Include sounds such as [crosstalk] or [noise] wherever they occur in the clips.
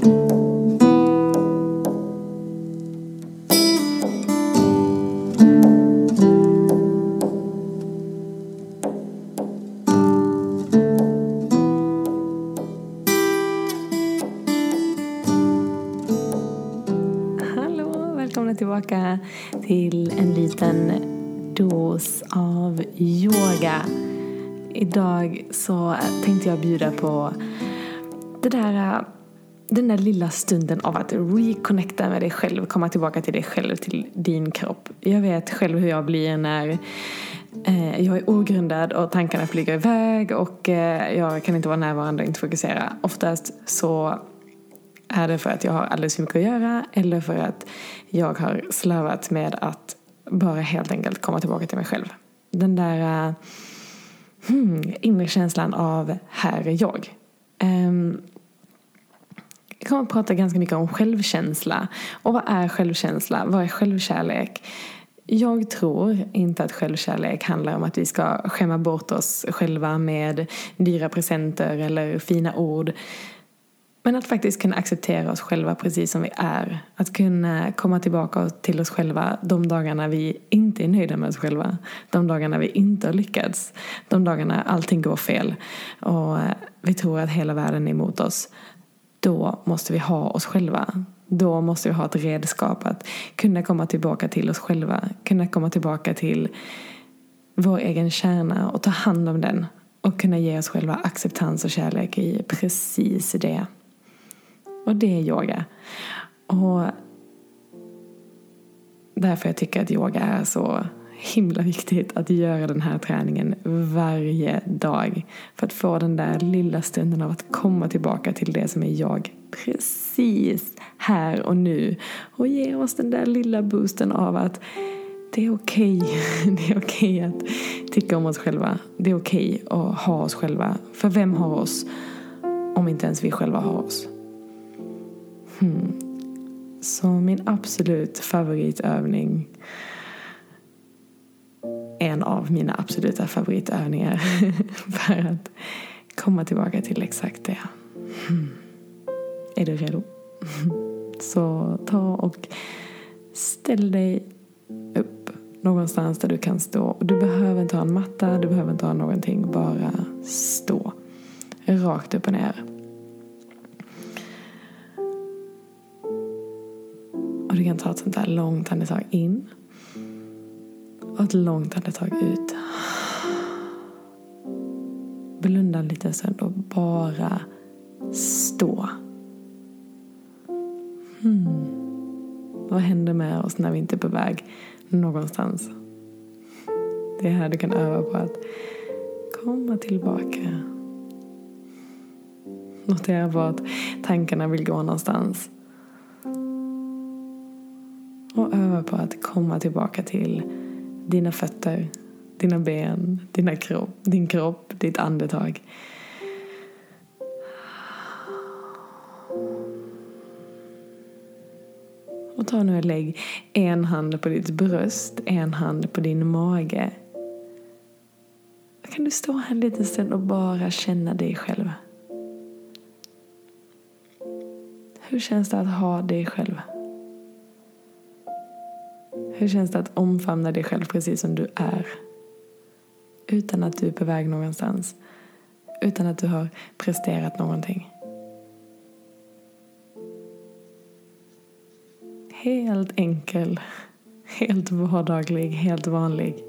Hallå, välkomna tillbaka till en liten dos av yoga. Idag så tänkte jag bjuda på det där, den där lilla stunden av att reconnecta med dig själv, komma tillbaka till dig själv, till din kropp. Jag vet själv hur jag blir när eh, jag är ogrundad och tankarna flyger iväg och eh, jag kan inte vara närvarande och inte fokusera. Oftast så är det för att jag har alldeles för mycket att göra eller för att jag har slarvat med att bara helt enkelt komma tillbaka till mig själv. Den där eh, hmm, inre känslan av här är jag. Jag kommer att prata ganska mycket om självkänsla. Och vad är självkänsla? Vad är självkärlek? Jag tror inte att självkärlek handlar om att vi ska skämma bort oss själva med dyra presenter eller fina ord. Men att faktiskt kunna acceptera oss själva precis som vi är. Att kunna komma tillbaka till oss själva de dagarna vi inte är nöjda med oss själva. De dagarna vi inte har lyckats. De dagarna allting går fel och eh, vi tror att hela världen är emot oss. Då måste vi ha oss själva. Då måste vi ha ett redskap att kunna komma tillbaka till oss själva. Kunna komma tillbaka till vår egen kärna och ta hand om den. Och kunna ge oss själva acceptans och kärlek i precis det. Och det är yoga. Och därför jag tycker att yoga är så himla viktigt att göra den här träningen varje dag. För att få den där lilla stunden av att komma tillbaka till det som är jag precis här och nu. Och ge oss den där lilla boosten av att det är okej. Okay. [laughs] Det är okej okay att tycka om oss själva. Det är okej okay att ha oss själva. För vem har oss om inte ens vi själva har oss? Hmm. Så min absolut favoritövning en av mina absoluta favoritövningar [laughs] för att komma tillbaka till exakt det. Hmm. Är du redo? [laughs] Så ta och ställ dig upp någonstans där du kan stå. Du behöver inte ha en matta, du behöver inte ha någonting. Bara stå. Rakt upp och ner. Och du kan ta ett sånt där långt andetag in. Ett långt andetag ut. Blunda en liten stund och bara stå. Hmm. Vad händer med oss när vi inte är på väg någonstans? Det är här du kan öva på att komma tillbaka. Notera på att tankarna vill gå någonstans. Och öva på att komma tillbaka till dina fötter, dina ben, dina kropp, din kropp, ditt andetag. Och ta nu och lägg en hand på ditt bröst, en hand på din mage. Kan du stå här en liten stund och bara känna dig själv? Hur känns det att ha dig själv? Hur känns det att omfamna dig själv precis som du är? Utan att du är på väg någonstans. Utan att du har presterat någonting. Helt enkel. Helt vardaglig, helt vanlig.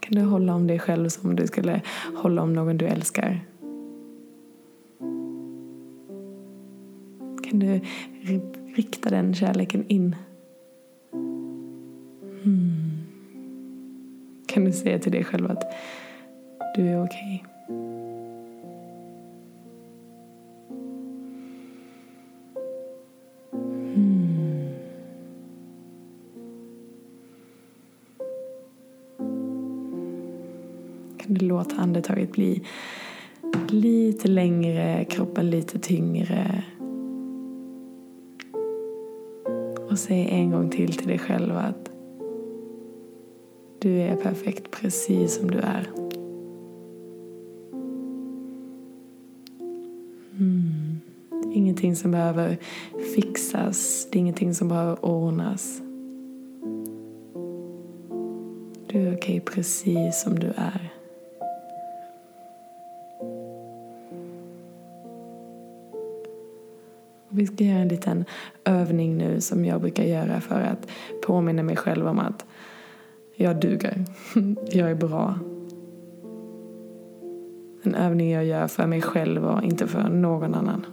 Kan du hålla om dig själv som du skulle hålla om någon du älskar? Kan du rikta den kärleken in? Mm. Kan du säga till dig själv att du är okej? Okay? låt Kan du låta andetaget bli lite längre, kroppen lite tyngre och säg en gång till till dig själv att du är perfekt precis som du är. Mm. Det är ingenting som behöver fixas, det är ingenting som behöver ordnas. Du är okej okay, precis som du är. Vi ska göra en liten övning nu som jag brukar göra för att påminna mig själv om att jag duger. [laughs] Jag är bra. En övning jag gör för mig själv och inte för någon annan.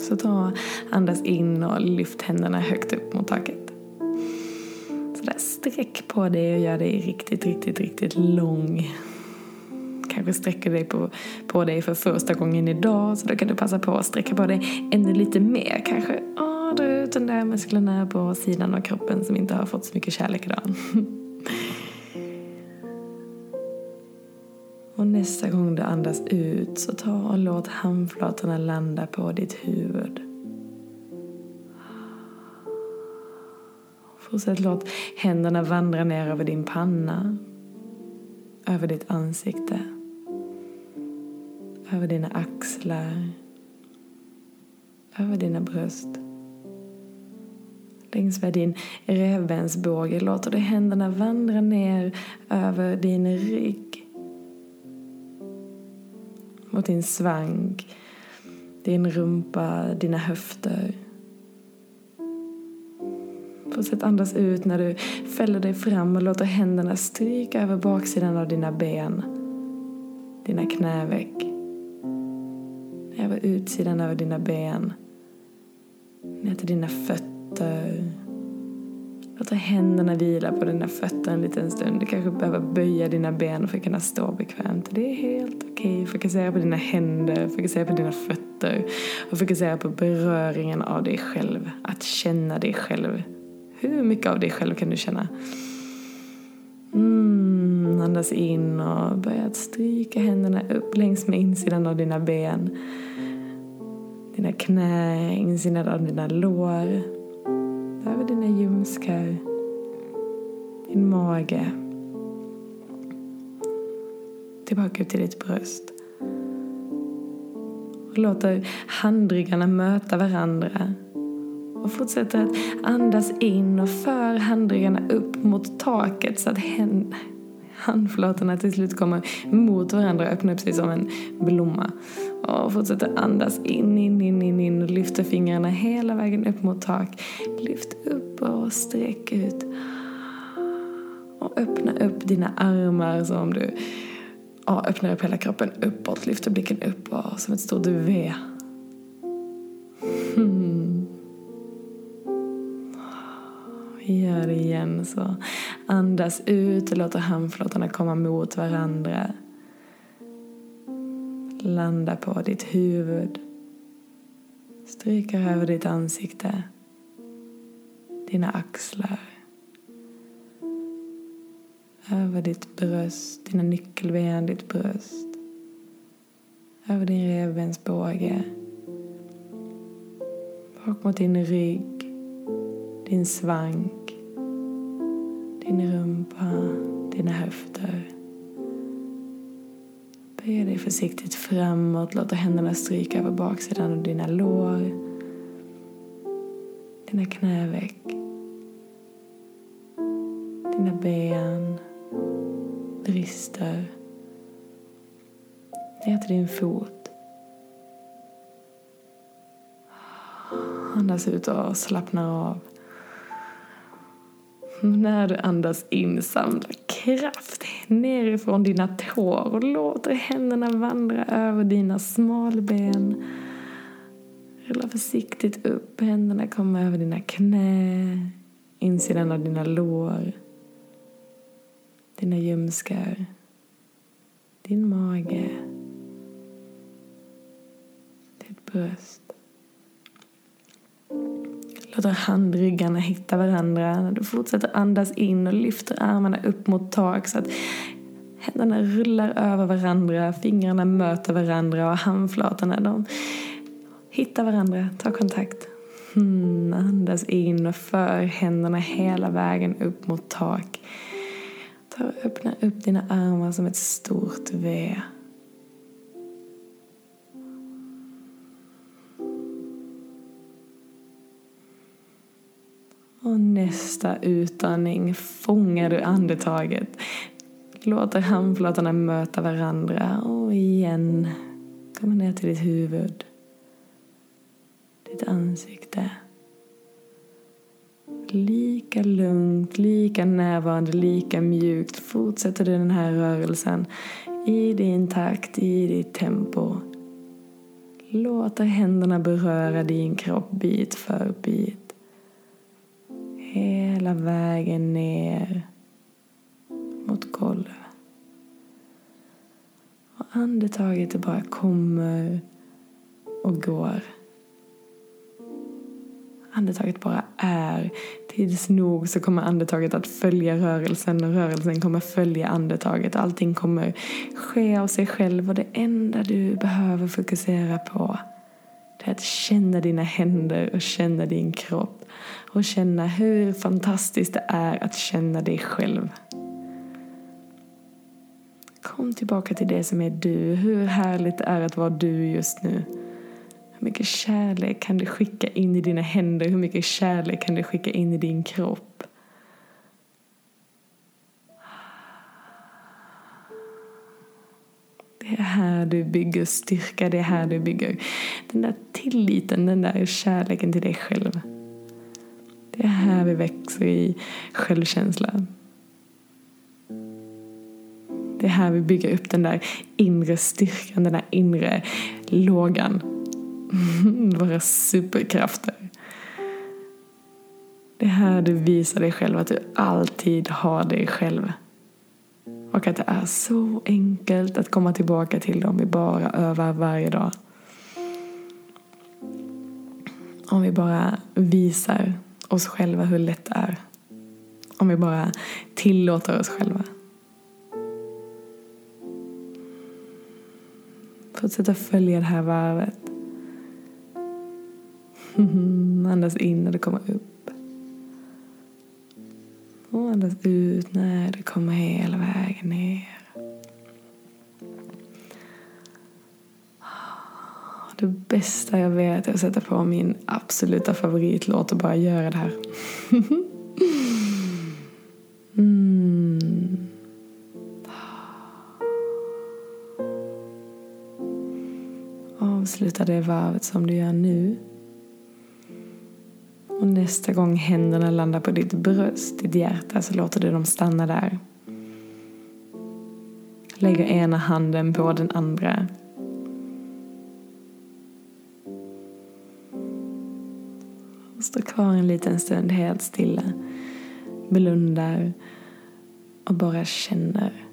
Så ta, andas in och lyft händerna högt upp mot taket. Så där, sträck på dig och gör dig riktigt, riktigt, riktigt lång. Kanske sträcker dig på, på dig för första gången idag så då kan du passa på att sträcka på dig ännu lite mer. Kanske åh, dra ut den där musklerna på sidan av kroppen som inte har fått så mycket kärlek idag. [laughs] Och nästa gång du andas ut så ta och låt handflatorna landa på ditt huvud. Fortsätt låt händerna vandra ner över din panna, över ditt ansikte, över dina axlar, över dina bröst. Längs med din revbensbåge låter du händerna vandra ner över din rygg mot din svank, din rumpa, dina höfter. Fortsätt andas ut när du fäller dig fram och låter händerna stryka över baksidan av dina ben, dina knäveck, över utsidan över dina ben, ner till dina fötter, Låt händerna vila på dina fötter en liten stund. Du kanske behöver böja dina ben för att kunna stå bekvämt. Det är helt okej. Okay. Fokusera på dina händer, fokusera på dina fötter och fokusera på beröringen av dig själv. Att känna dig själv. Hur mycket av dig själv kan du känna? Andas in och börja stryka händerna upp längs med insidan av dina ben. Dina knä, insidan av dina lår över dina ljumskar, din mage. Tillbaka upp till ditt bröst. Och låter handryggarna möta varandra. Och fortsätter att andas in och för handryggarna upp mot taket så att handflatorna till slut kommer mot varandra och öppnar upp sig som en blomma. Och fortsätter andas in, in, in, in, in och lyfter fingrarna hela vägen upp mot tak. Lyft upp och sträck ut. Och öppna upp dina armar som du ja, öppnar upp hela kroppen uppåt. Lyfter blicken uppåt som ett stort V. så andas ut och låter handflatorna komma mot varandra. Landa på ditt huvud. Stryker över ditt ansikte. Dina axlar. Över ditt bröst, dina nyckelben, ditt bröst. Över din revbensbåge. Bak mot din rygg, din svank, din rumpa, dina höfter. Böj dig försiktigt framåt, låt händerna stryka över baksidan av dina lår, dina knäveck, dina ben, brister, ner till din fot. Andas ut och slappna av. När du andas in, samla kraft nerifrån dina tår och låter händerna vandra över dina smalben. Rulla försiktigt upp, händerna kommer över dina knä, insidan av dina lår, dina ljumskar, din mage, ditt bröst. Låter handryggarna hitta varandra. När du fortsätter andas in och lyfter armarna upp mot tak så att händerna rullar över varandra, fingrarna möter varandra och handflatorna de hittar varandra, tar kontakt. Mm, andas in och för händerna hela vägen upp mot tak. Ta och öppna upp dina armar som ett stort V. nästa utandning fångar du andetaget. Låter handflatorna möta varandra och igen kommer ner till ditt huvud. Ditt ansikte. Lika lugnt, lika närvarande, lika mjukt fortsätter du den här rörelsen i din takt, i ditt tempo. Låter händerna beröra din kropp bit för bit. Hela vägen ner mot golvet. Och andetaget bara kommer och går. Andetaget bara är. Tids nog så kommer andetaget att följa rörelsen och rörelsen kommer följa andetaget. Allting kommer ske av sig själv och det enda du behöver fokusera på det är att känna dina händer och känna din kropp och känna hur fantastiskt det är att känna dig själv. Kom tillbaka till det som är du. Hur härligt det är att vara du just nu. Hur mycket kärlek kan du skicka in i dina händer? Hur mycket kärlek kan du skicka in i din kropp? Det är här du bygger styrka, det är här du bygger den där tilliten, den där kärleken till dig själv. Det är här vi växer i självkänsla. Det är här vi bygger upp den där inre styrkan, den där inre lågan. [laughs] Våra superkrafter. Det är här du visar dig själv att du alltid har dig själv. Och att det är så enkelt att komma tillbaka till dem vi bara övar varje dag. Om vi bara visar oss själva hur lätt det är. Om vi bara tillåter oss själva. Fortsätta följa det här varvet. [laughs] Andas in när det kommer upp. Och andas ut när det kommer hela vägen ner. Det bästa jag vet är att sätta på min absoluta favoritlåt och bara göra det här. [laughs] mm. Avsluta det varvet som du gör nu. Och nästa gång händerna landar på ditt bröst, ditt hjärta, så låter du dem stanna där. Lägger ena handen på den andra. Och står kvar en liten stund helt stilla. Blundar och bara känner.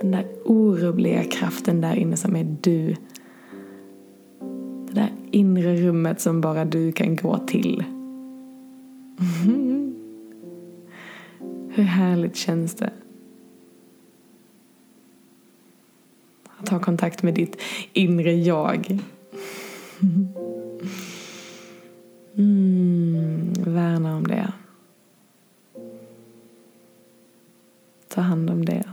Den där orubbliga kraften där inne som är du inre rummet som bara du kan gå till. Mm. Hur härligt känns det? Att ha kontakt med ditt inre jag. Mm, värna om det. Ta hand om det.